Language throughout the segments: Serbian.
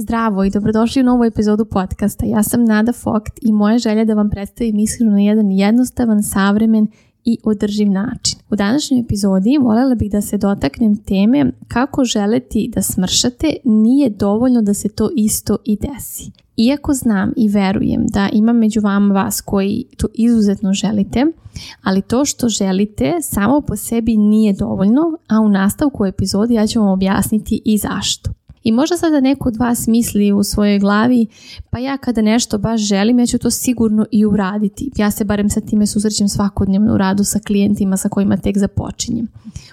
Zdravo i dobrodošli u novu epizodu podcasta. Ja sam Nada Fokt i moja želja je da vam predstavim iskreno na jedan jednostavan, savremen i održiv način. U današnjoj epizodi voljela bih da se dotaknem teme kako želeti da smršate nije dovoljno da se to isto i desi. Iako znam i verujem da ima među vama vas koji to izuzetno želite, ali to što želite samo po sebi nije dovoljno, a u nastavku epizodi ja ću vam objasniti i zašto. I možda sada neko od vas misli u svojoj glavi, pa ja kada nešto baš želim, ja ću to sigurno i uraditi. Ja se barem sa time susrećem svakodnevno u radu sa klijentima sa kojima tek započinjem.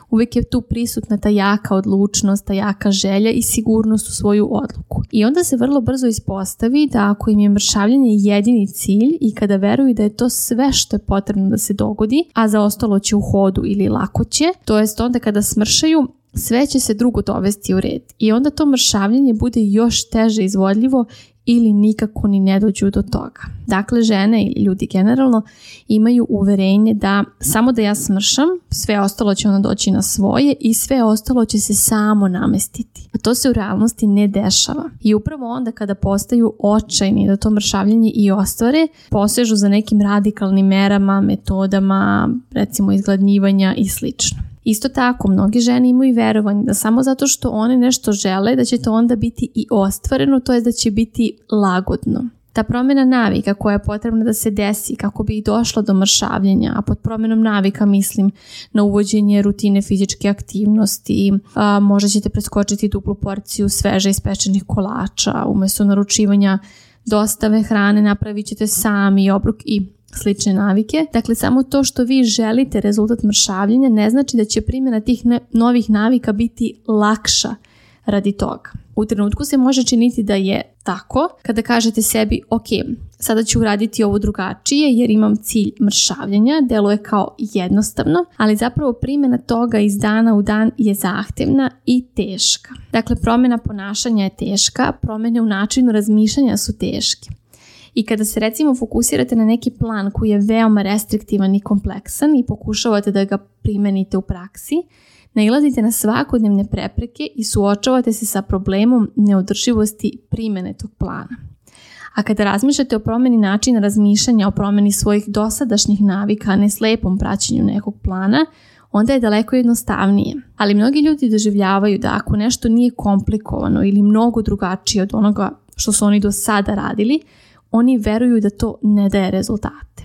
Uvijek je tu prisutna ta jaka odlučnost, ta jaka želja i sigurnost u svoju odluku. I onda se vrlo brzo ispostavi da ako im je mršavljanje jedini cilj i kada veruju da je to sve što je potrebno da se dogodi, a za ostalo će u hodu ili lako će, to jest onda kada smršaju, sve će se drugo dovesti u red i onda to mršavljenje bude još teže izvodljivo ili nikako ni ne dođu do toga. Dakle, žene ili ljudi generalno imaju uverenje da samo da ja smršam, sve ostalo će ona doći na svoje i sve ostalo će se samo namestiti. A to se u realnosti ne dešava. I upravo onda kada postaju očajni da to mršavljenje i ostvare, posežu za nekim radikalnim merama, metodama, recimo izgladnjivanja i slično. Isto tako, mnogi žene imaju verovanje da samo zato što one nešto žele, da će to onda biti i ostvareno, to je da će biti lagodno. Ta promjena navika koja je potrebna da se desi kako bi i došlo do mršavljenja, a pod promjenom navika mislim na uvođenje rutine fizičke aktivnosti, a, možda ćete preskočiti duplu porciju sveže ispečenih kolača, umjesto naručivanja dostave hrane napravit ćete sami obrok i slične navike. Dakle, samo to što vi želite rezultat mršavljenja ne znači da će primjena tih novih navika biti lakša radi toga. U trenutku se može činiti da je tako kada kažete sebi ok, sada ću uraditi ovo drugačije jer imam cilj mršavljenja, deluje kao jednostavno, ali zapravo primjena toga iz dana u dan je zahtjevna i teška. Dakle, promjena ponašanja je teška, promjene u načinu razmišljanja su teške. I kada se recimo fokusirate na neki plan koji je veoma restriktivan i kompleksan i pokušavate da ga primenite u praksi, nailazite na svakodnevne prepreke i suočavate se sa problemom neodrživosti primene tog plana. A kada razmišljate o promeni načina razmišljanja, o promeni svojih dosadašnjih navika, a ne slepom praćenju nekog plana, onda je daleko jednostavnije. Ali mnogi ljudi doživljavaju da ako nešto nije komplikovano ili mnogo drugačije od onoga što su oni do sada radili, oni veruju da to ne daje rezultate.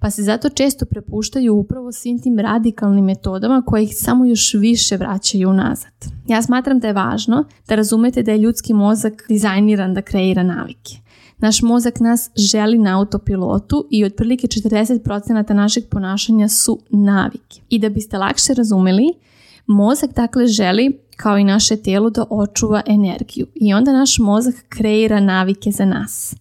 Pa se zato često prepuštaju upravo svim tim radikalnim metodama koje ih samo još više vraćaju nazad. Ja smatram da je važno da razumete da je ljudski mozak dizajniran da kreira navike. Naš mozak nas želi na autopilotu i otprilike 40% našeg ponašanja su navike. I da biste lakše razumeli, mozak dakle želi kao i naše telo da očuva energiju i onda naš mozak kreira navike za nas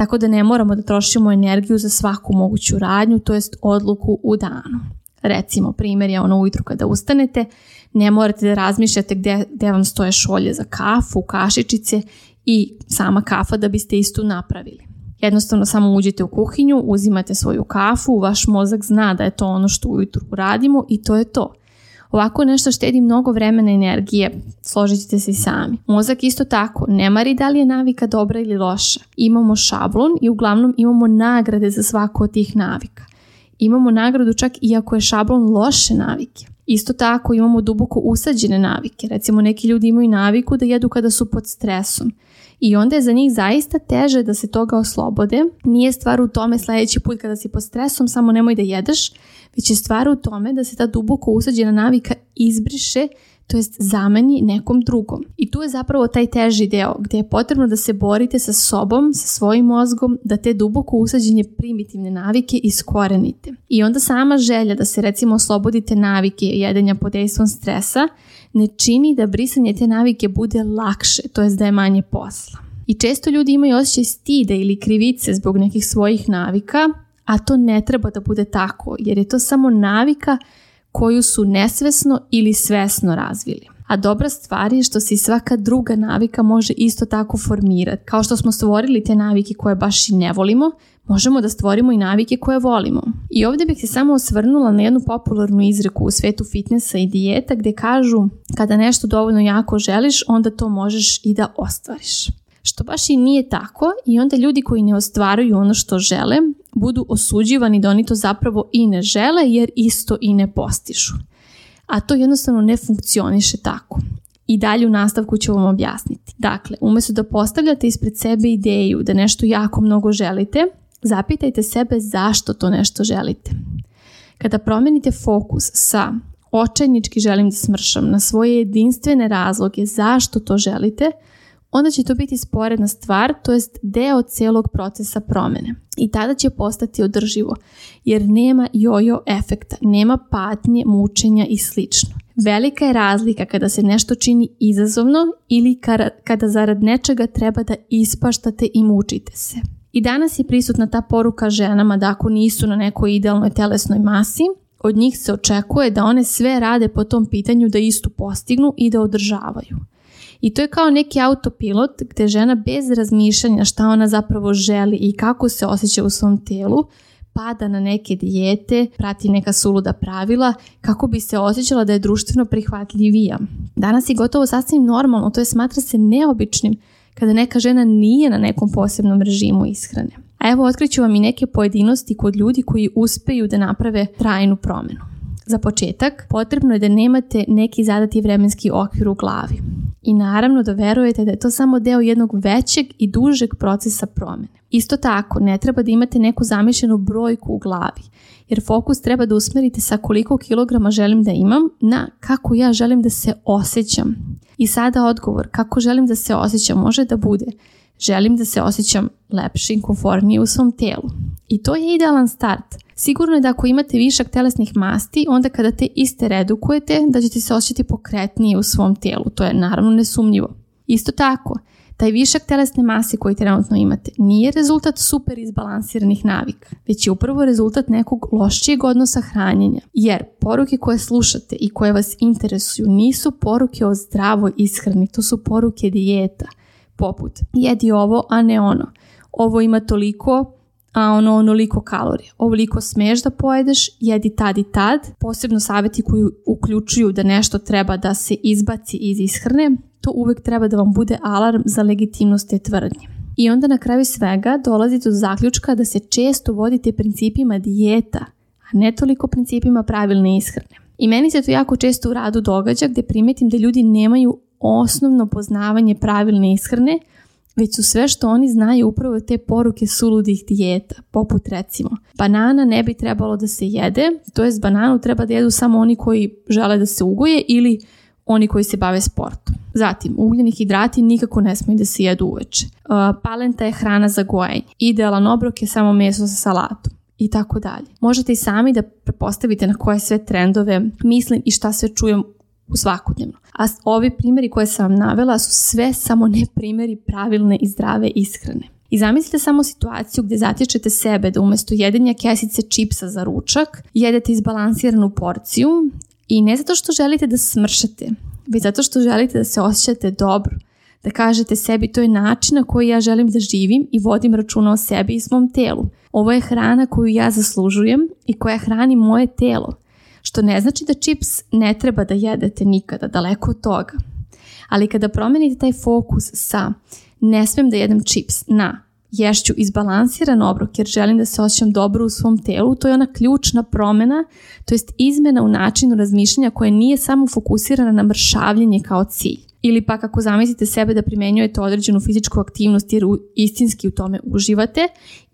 tako da ne moramo da trošimo energiju za svaku moguću radnju, to jest odluku u danu. Recimo, primjer je ono ujutru kada ustanete, ne morate da razmišljate gdje, vam stoje šolje za kafu, kašičice i sama kafa da biste istu napravili. Jednostavno samo uđete u kuhinju, uzimate svoju kafu, vaš mozak zna da je to ono što ujutru radimo i to je to. Ovako nešto štedi mnogo vremena i energije, složit ćete se i sami. Mozak isto tako, ne mari da li je navika dobra ili loša. Imamo šablon i uglavnom imamo nagrade za svaku od tih navika. Imamo nagradu čak i ako je šablon loše navike. Isto tako imamo duboko usađene navike. Recimo neki ljudi imaju naviku da jedu kada su pod stresom. I onda je za njih zaista teže da se toga oslobode. Nije stvar u tome sljedeći put kada si pod stresom, samo nemoj da jedeš, već je stvar u tome da se ta duboko usađena navika izbriše to jest zameni nekom drugom. I tu je zapravo taj teži deo gdje je potrebno da se borite sa sobom, sa svojim mozgom, da te duboko usađenje primitivne navike iskorenite. I onda sama želja da se recimo oslobodite navike jedanja pod dejstvom stresa ne čini da brisanje te navike bude lakše, to jest da je manje posla. I često ljudi imaju osjećaj stide ili krivice zbog nekih svojih navika, a to ne treba da bude tako jer je to samo navika koju su nesvesno ili svesno razvili. A dobra stvar je što se i svaka druga navika može isto tako formirati. Kao što smo stvorili te navike koje baš i ne volimo, možemo da stvorimo i navike koje volimo. I ovdje bih se samo osvrnula na jednu popularnu izreku u svetu fitnessa i dijeta gdje kažu kada nešto dovoljno jako želiš, onda to možeš i da ostvariš što baš i nije tako i onda ljudi koji ne ostvaruju ono što žele budu osuđivani da oni to zapravo i ne žele jer isto i ne postižu. A to jednostavno ne funkcioniše tako. I dalje u nastavku ću vam objasniti. Dakle, umjesto da postavljate ispred sebe ideju da nešto jako mnogo želite, zapitajte sebe zašto to nešto želite. Kada promijenite fokus sa očajnički želim da smršam na svoje jedinstvene razloge zašto to želite – onda će to biti sporedna stvar, to jest deo celog procesa promjene. I tada će postati održivo, jer nema jojo efekta, nema patnje, mučenja i slično. Velika je razlika kada se nešto čini izazovno ili kada zarad nečega treba da ispaštate i mučite se. I danas je prisutna ta poruka ženama da ako nisu na nekoj idealnoj telesnoj masi, od njih se očekuje da one sve rade po tom pitanju da istu postignu i da održavaju. I to je kao neki autopilot gdje žena bez razmišljanja šta ona zapravo želi i kako se osjeća u svom telu pada na neke dijete, prati neka suluda pravila kako bi se osjećala da je društveno prihvatljivija. Danas je gotovo sasvim normalno, to je smatra se neobičnim kada neka žena nije na nekom posebnom režimu ishrane. A evo otkriću vam i neke pojedinosti kod ljudi koji uspeju da naprave trajnu promjenu. Za početak, potrebno je da nemate neki zadati vremenski okvir u glavi. I naravno da verujete da je to samo deo jednog većeg i dužeg procesa promene. Isto tako, ne treba da imate neku zamišljenu brojku u glavi, jer fokus treba da usmerite sa koliko kilograma želim da imam na kako ja želim da se osjećam. I sada odgovor kako želim da se osjećam može da bude želim da se osjećam lepši i konformniji u svom telu. I to je idealan start. Sigurno je da ako imate višak telesnih masti, onda kada te iste redukujete, da ćete se osjećati pokretnije u svom tijelu. To je naravno nesumnjivo. Isto tako, taj višak telesne mase koji trenutno imate nije rezultat super izbalansiranih navika, već je upravo rezultat nekog lošijeg odnosa hranjenja. Jer poruke koje slušate i koje vas interesuju nisu poruke o zdravoj ishrani, to su poruke dijeta, poput jedi ovo, a ne ono. Ovo ima toliko, a ono onoliko kalorija. Ovoliko smeš da pojedeš, jedi tad i tad. Posebno savjeti koji uključuju da nešto treba da se izbaci iz ishrane, to uvek treba da vam bude alarm za legitimnost te tvrdnje. I onda na kraju svega dolazi do zaključka da se često vodite principima dijeta, a ne toliko principima pravilne ishrane. I meni se to jako često u radu događa gdje primetim da ljudi nemaju osnovno poznavanje pravilne ishrane, već su sve što oni znaju upravo te poruke suludih dijeta, poput recimo banana ne bi trebalo da se jede, to jest bananu treba da jedu samo oni koji žele da se uguje ili oni koji se bave sportom. Zatim, ugljeni hidrati nikako ne smiju da se jedu uveče. E, palenta je hrana za gojenje. Idealan obrok je samo meso sa salatom i tako dalje. Možete i sami da prepostavite na koje sve trendove mislim i šta sve čujem svakodnevno. A ovi primjeri koje sam vam navela su sve samo ne primjeri pravilne i zdrave ishrane. I zamislite samo situaciju gdje zatječete sebe da umjesto jedenja kesice čipsa za ručak jedete izbalansiranu porciju i ne zato što želite da smršete, već zato što želite da se osjećate dobro, da kažete sebi to je način na koji ja želim da živim i vodim računa o sebi i svom telu. Ovo je hrana koju ja zaslužujem i koja hrani moje telo. Što ne znači da čips ne treba da jedete nikada, daleko od toga. Ali kada promenite taj fokus sa ne smijem da jedem čips na ješću izbalansiran obrok jer želim da se osjećam dobro u svom telu, to je ona ključna promjena, to jest izmena u načinu razmišljanja koja nije samo fokusirana na mršavljenje kao cilj. Ili pa kako zamislite sebe da primenjujete određenu fizičku aktivnost jer istinski u tome uživate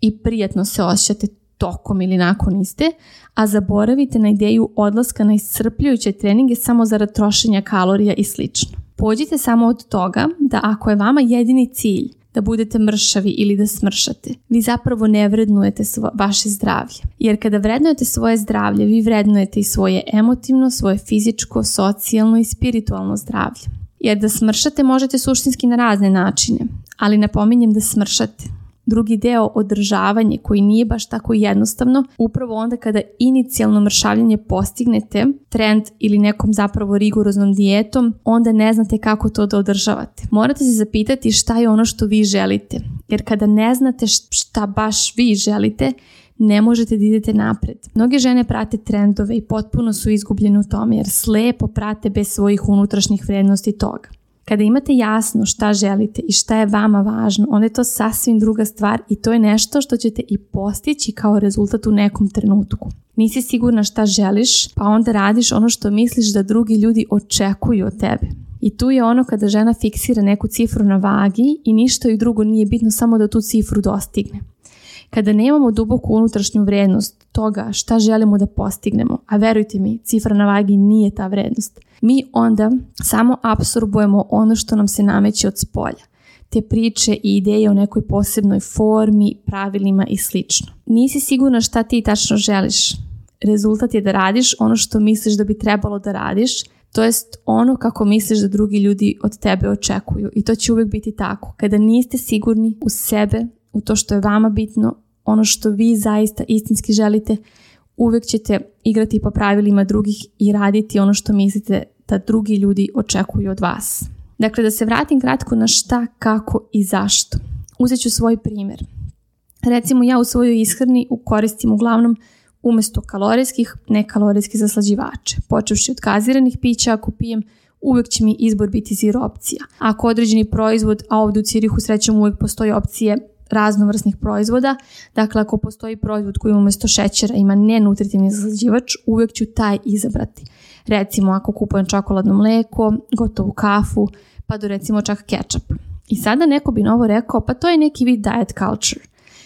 i prijetno se osjećate, tokom ili nakon iste, a zaboravite na ideju odlaska na iscrpljujuće treninge samo zarad trošenja kalorija i slično. Pođite samo od toga da ako je vama jedini cilj da budete mršavi ili da smršate. Vi zapravo ne vrednujete vaše zdravlje. Jer kada vrednujete svoje zdravlje, vi vrednujete i svoje emotivno, svoje fizičko, socijalno i spiritualno zdravlje. Jer da smršate možete suštinski na razne načine, ali napominjem da smršate drugi deo održavanje koji nije baš tako jednostavno, upravo onda kada inicijalno mršavljanje postignete trend ili nekom zapravo rigoroznom dijetom, onda ne znate kako to da održavate. Morate se zapitati šta je ono što vi želite, jer kada ne znate šta baš vi želite, ne možete da idete napred. Mnoge žene prate trendove i potpuno su izgubljene u tome jer slepo prate bez svojih unutrašnjih vrednosti toga. Kada imate jasno šta želite i šta je vama važno, onda je to sasvim druga stvar i to je nešto što ćete i postići kao rezultat u nekom trenutku. Nisi sigurna šta želiš, pa onda radiš ono što misliš da drugi ljudi očekuju od tebe. I tu je ono kada žena fiksira neku cifru na vagi i ništa i drugo nije bitno samo da tu cifru dostigne. Kada nemamo duboku unutrašnju vrednost toga šta želimo da postignemo, a verujte mi, cifra na vagi nije ta vrednost, mi onda samo apsorbujemo ono što nam se nameće od spolja te priče i ideje o nekoj posebnoj formi, pravilima i sl. Nisi sigurna šta ti tačno želiš. Rezultat je da radiš ono što misliš da bi trebalo da radiš, to jest ono kako misliš da drugi ljudi od tebe očekuju i to će uvijek biti tako. Kada niste sigurni u sebe, u to što je vama bitno, ono što vi zaista istinski želite, uvijek ćete igrati po pravilima drugih i raditi ono što mislite da drugi ljudi očekuju od vas. Dakle, da se vratim kratko na šta, kako i zašto. Uzet ću svoj primjer. Recimo ja u svojoj ishrani koristim uglavnom umjesto kalorijskih, nekalorijskih zaslađivače. Počevši od gaziranih pića, ako pijem, uvijek će mi izbor biti zero opcija. Ako određeni proizvod, a ovdje u Cirihu srećom uvijek postoji opcije raznovrsnih proizvoda. Dakle, ako postoji proizvod koji umjesto šećera ima nenutritivni zaslađivač, uvijek ću taj izabrati. Recimo, ako kupujem čokoladno mleko, gotovu kafu, pa do recimo čak kečap. I sada neko bi novo rekao, pa to je neki vid diet culture.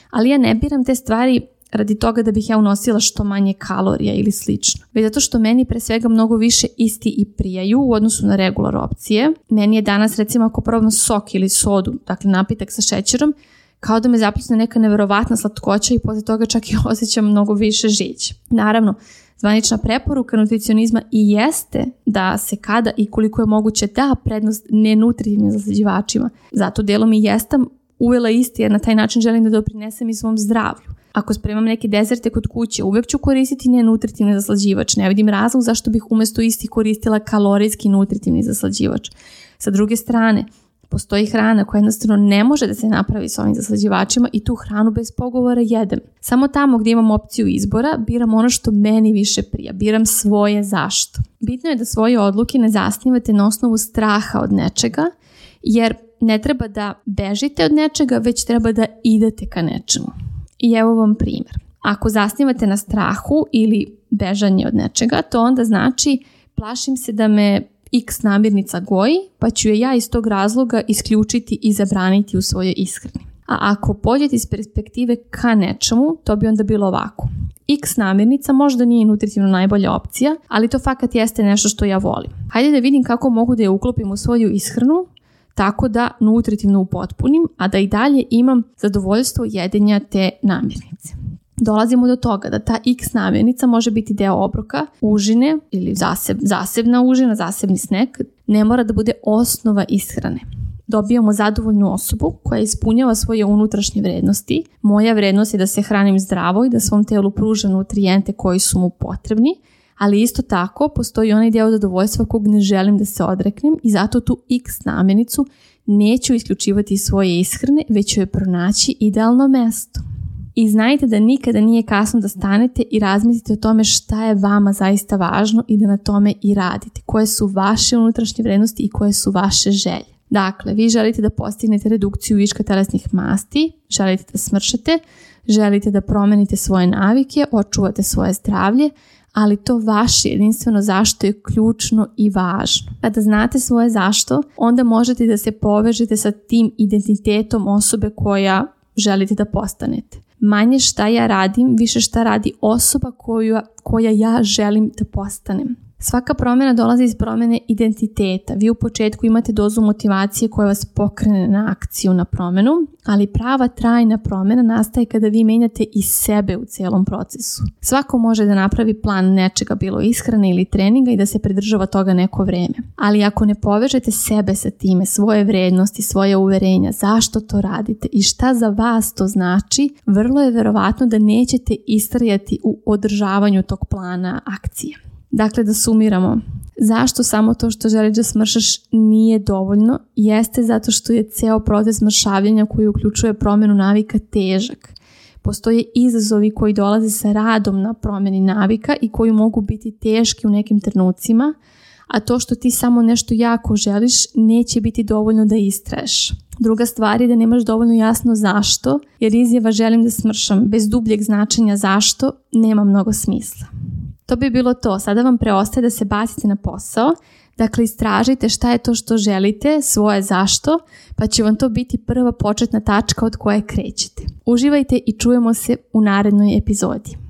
Ali ja ne biram te stvari radi toga da bih ja unosila što manje kalorija ili slično. Već zato što meni pre svega mnogo više isti i prijaju u odnosu na regular opcije. Meni je danas recimo ako probam sok ili sodu, dakle napitak sa šećerom, kao da me zapisne neka neverovatna slatkoća i poslije toga čak i osjećam mnogo više žić. Naravno, zvanična preporuka nutricionizma i jeste da se kada i koliko je moguće da prednost nenutritivnim zaslađivačima. Zato dijelom i jestam uvela isti jer na taj način želim da doprinesem i svom zdravlju. Ako spremam neke dezerte kod kuće, uvek ću koristiti nenutritivni zaslađivač. Ne vidim razlog zašto bih umjesto isti koristila kalorijski nutritivni zaslađivač. Sa druge strane, postoji hrana koja jednostavno ne može da se napravi s ovim zaslađivačima i tu hranu bez pogovora jedem. Samo tamo gdje imam opciju izbora, biram ono što meni više prija, biram svoje zašto. Bitno je da svoje odluke ne zasnivate na osnovu straha od nečega, jer ne treba da bežite od nečega, već treba da idete ka nečemu. I evo vam primjer. Ako zasnivate na strahu ili bežanje od nečega, to onda znači plašim se da me x namirnica goji, pa ću je ja iz tog razloga isključiti i zabraniti u svojoj ishrani. A ako pođete iz perspektive ka nečemu, to bi onda bilo ovako. X namirnica možda nije nutritivno najbolja opcija, ali to fakat jeste nešto što ja volim. Hajde da vidim kako mogu da je uklopim u svoju ishranu tako da nutritivno upotpunim, a da i dalje imam zadovoljstvo jedenja te namirnice dolazimo do toga da ta x namirnica može biti deo obroka, užine ili zaseb, zasebna užina, zasebni snek. ne mora da bude osnova ishrane. Dobijamo zadovoljnu osobu koja ispunjava svoje unutrašnje vrednosti. Moja vrednost je da se hranim zdravo i da svom telu pružam nutrijente koji su mu potrebni, ali isto tako postoji onaj dio zadovoljstva kog ne želim da se odreknem i zato tu x namirnicu neću isključivati iz svoje ishrane, već ću je pronaći idealno mesto. I znajte da nikada nije kasno da stanete i razmislite o tome šta je vama zaista važno i da na tome i radite. Koje su vaše unutrašnje vrednosti i koje su vaše želje. Dakle, vi želite da postignete redukciju viška telesnih masti, želite da smršate, želite da promenite svoje navike, očuvate svoje zdravlje, ali to vaše jedinstveno zašto je ključno i važno. Kada znate svoje zašto, onda možete da se povežete sa tim identitetom osobe koja želite da postanete manje šta ja radim, više šta radi osoba koju, koja ja želim da postanem. Svaka promjena dolazi iz promjene identiteta. Vi u početku imate dozu motivacije koja vas pokrene na akciju, na promjenu, ali prava trajna promjena nastaje kada vi menjate i sebe u cijelom procesu. Svako može da napravi plan nečega, bilo ishrane ili treninga i da se pridržava toga neko vrijeme. Ali ako ne povežete sebe sa time, svoje vrednosti, svoje uverenja, zašto to radite i šta za vas to znači, vrlo je verovatno da nećete istrajati u održavanju tog plana akcije. Dakle, da sumiramo. Zašto samo to što želiš da smršaš nije dovoljno? Jeste zato što je ceo proces mršavljenja koji uključuje promjenu navika težak. Postoje izazovi koji dolaze sa radom na promjeni navika i koji mogu biti teški u nekim trenucima, a to što ti samo nešto jako želiš neće biti dovoljno da istraješ. Druga stvar je da nemaš dovoljno jasno zašto, jer izjava želim da smršam bez dubljeg značenja zašto nema mnogo smisla. To bi bilo to. Sada vam preostaje da se bacite na posao. Dakle, istražite šta je to što želite, svoje zašto, pa će vam to biti prva početna tačka od koje krećete. Uživajte i čujemo se u narednoj epizodi.